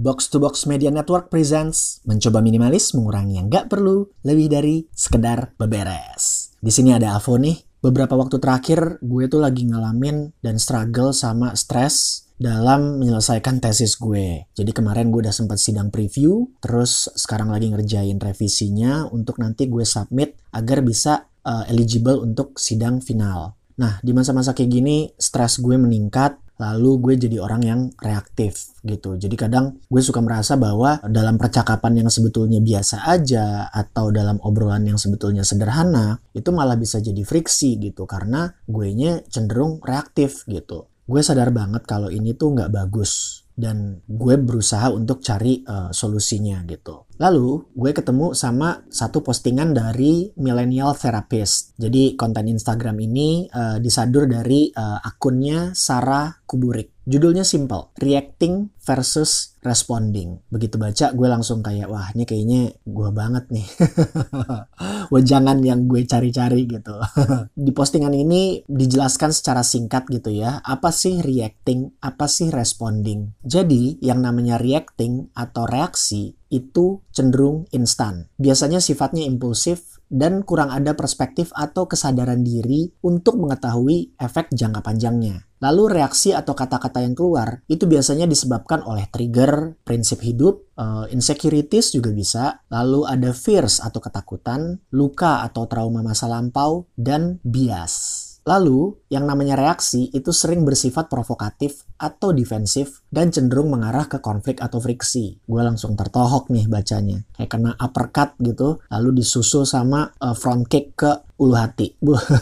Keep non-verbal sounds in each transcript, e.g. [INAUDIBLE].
Box to Box Media Network presents mencoba minimalis mengurangi yang nggak perlu lebih dari sekedar beberes. Di sini ada Avo nih. Beberapa waktu terakhir gue tuh lagi ngalamin dan struggle sama stres dalam menyelesaikan tesis gue. Jadi kemarin gue udah sempat sidang preview, terus sekarang lagi ngerjain revisinya untuk nanti gue submit agar bisa uh, eligible untuk sidang final. Nah, di masa-masa kayak gini, stres gue meningkat, lalu gue jadi orang yang reaktif gitu. Jadi kadang gue suka merasa bahwa dalam percakapan yang sebetulnya biasa aja atau dalam obrolan yang sebetulnya sederhana, itu malah bisa jadi friksi gitu karena gue nya cenderung reaktif gitu. Gue sadar banget kalau ini tuh nggak bagus dan gue berusaha untuk cari uh, solusinya gitu. Lalu gue ketemu sama satu postingan dari Millennial Therapist. Jadi konten Instagram ini uh, disadur dari uh, akunnya Sarah Kuburik. Judulnya simple, reacting versus responding. Begitu baca gue langsung kayak wah ini kayaknya gue banget nih. [LAUGHS] Wajangan yang gue cari-cari gitu. [LAUGHS] Di postingan ini dijelaskan secara singkat gitu ya, apa sih reacting, apa sih responding. Jadi yang namanya reacting atau reaksi itu cenderung instan. Biasanya sifatnya impulsif dan kurang ada perspektif atau kesadaran diri untuk mengetahui efek jangka panjangnya. Lalu reaksi atau kata-kata yang keluar itu biasanya disebabkan oleh trigger, prinsip hidup, uh, insecurities juga bisa, lalu ada fears atau ketakutan, luka atau trauma masa lampau, dan bias. Lalu, yang namanya reaksi itu sering bersifat provokatif atau defensif dan cenderung mengarah ke konflik atau friksi. Gue langsung tertohok nih bacanya. Kayak kena uppercut gitu, lalu disusul sama uh, front kick ke ulu hati.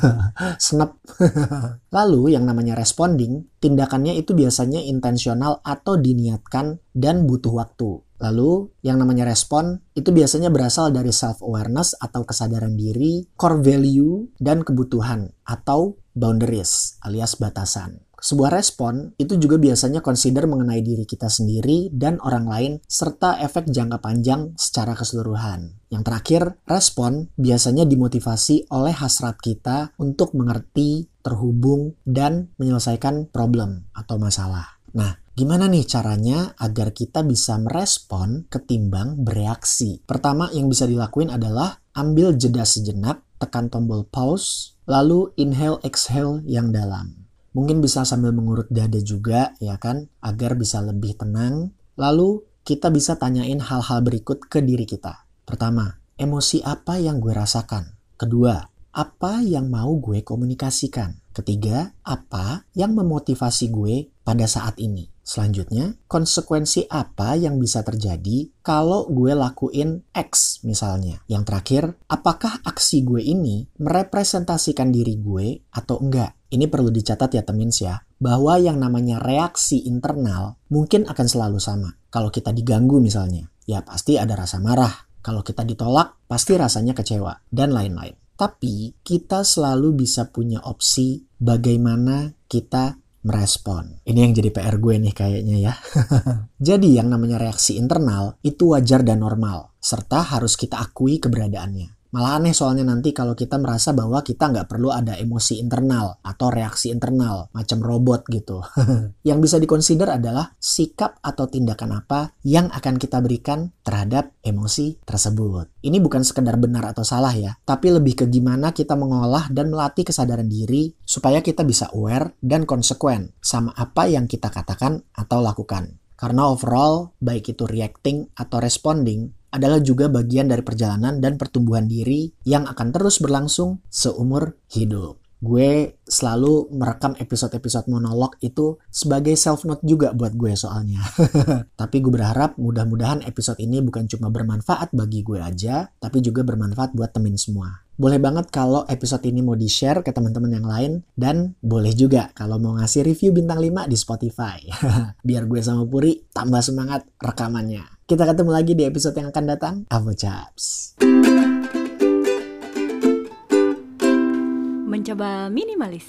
[LAUGHS] Snap. [LAUGHS] Lalu yang namanya responding, tindakannya itu biasanya intensional atau diniatkan dan butuh waktu. Lalu yang namanya respon itu biasanya berasal dari self-awareness atau kesadaran diri, core value, dan kebutuhan atau boundaries alias batasan. Sebuah respon itu juga biasanya consider mengenai diri kita sendiri dan orang lain serta efek jangka panjang secara keseluruhan. Yang terakhir, respon biasanya dimotivasi oleh hasrat kita untuk mengerti, terhubung, dan menyelesaikan problem atau masalah. Nah, Gimana nih caranya agar kita bisa merespon ketimbang bereaksi? Pertama yang bisa dilakuin adalah ambil jeda sejenak, tekan tombol pause, lalu inhale exhale yang dalam. Mungkin bisa sambil mengurut dada juga ya kan, agar bisa lebih tenang. Lalu kita bisa tanyain hal-hal berikut ke diri kita. Pertama, emosi apa yang gue rasakan? Kedua, apa yang mau gue komunikasikan? Ketiga, apa yang memotivasi gue pada saat ini? Selanjutnya, konsekuensi apa yang bisa terjadi kalau gue lakuin X misalnya? Yang terakhir, apakah aksi gue ini merepresentasikan diri gue atau enggak? Ini perlu dicatat ya temen ya, bahwa yang namanya reaksi internal mungkin akan selalu sama. Kalau kita diganggu misalnya, ya pasti ada rasa marah. Kalau kita ditolak, pasti rasanya kecewa, dan lain-lain. Tapi kita selalu bisa punya opsi bagaimana kita merespon. Ini yang jadi PR gue nih kayaknya ya. [LAUGHS] jadi yang namanya reaksi internal itu wajar dan normal, serta harus kita akui keberadaannya. Malah aneh soalnya nanti kalau kita merasa bahwa kita nggak perlu ada emosi internal atau reaksi internal, macam robot gitu. [LAUGHS] yang bisa dikonsider adalah sikap atau tindakan apa yang akan kita berikan terhadap emosi tersebut. Ini bukan sekedar benar atau salah ya, tapi lebih ke gimana kita mengolah dan melatih kesadaran diri supaya kita bisa aware dan konsekuen sama apa yang kita katakan atau lakukan. Karena overall, baik itu reacting atau responding, adalah juga bagian dari perjalanan dan pertumbuhan diri yang akan terus berlangsung seumur hidup gue selalu merekam episode-episode monolog itu sebagai self note juga buat gue soalnya. [LAUGHS] tapi gue berharap mudah-mudahan episode ini bukan cuma bermanfaat bagi gue aja, tapi juga bermanfaat buat temen semua. Boleh banget kalau episode ini mau di-share ke teman-teman yang lain dan boleh juga kalau mau ngasih review bintang 5 di Spotify. [LAUGHS] Biar gue sama Puri tambah semangat rekamannya. Kita ketemu lagi di episode yang akan datang. Avo Chaps. Mencoba minimalis.